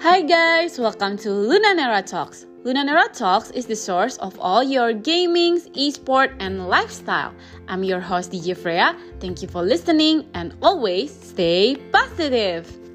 Hi guys, welcome to Lunanera Talks. Lunanera Talks is the source of all your gaming, esport, and lifestyle. I'm your host DJ Freya. Thank you for listening and always stay positive.